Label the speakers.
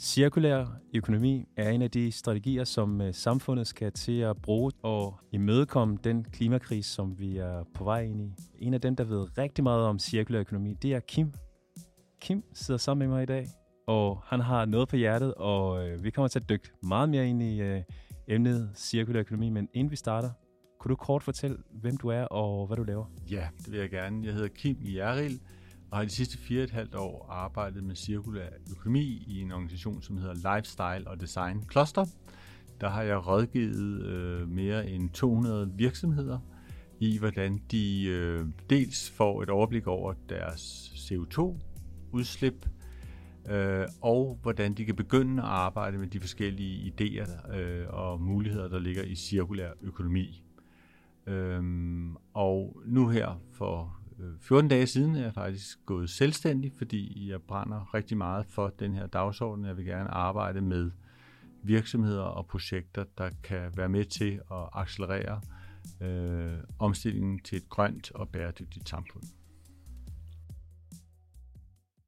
Speaker 1: Cirkulær økonomi er en af de strategier, som øh, samfundet skal til at bruge og imødekomme den klimakrise, som vi er på vej ind i. En af dem, der ved rigtig meget om cirkulær økonomi, det er Kim. Kim sidder sammen med mig i dag, og han har noget på hjertet, og øh, vi kommer til at dykke meget mere ind i øh, emnet cirkulær økonomi. Men inden vi starter, kunne du kort fortælle, hvem du er og hvad du laver?
Speaker 2: Ja, det vil jeg gerne. Jeg hedder Kim Jerril, og har de sidste fire og et halvt år arbejdet med cirkulær økonomi i en organisation, som hedder Lifestyle og Design Cluster. Der har jeg rådgivet øh, mere end 200 virksomheder i, hvordan de øh, dels får et overblik over deres CO2-udslip, øh, og hvordan de kan begynde at arbejde med de forskellige idéer øh, og muligheder, der ligger i cirkulær økonomi. Øhm, og nu her for Øh, 14 dage siden er jeg faktisk gået selvstændig, fordi jeg brænder rigtig meget for den her dagsorden. Jeg vil gerne arbejde med virksomheder og projekter, der kan være med til at accelerere øh, omstillingen til et grønt og bæredygtigt samfund.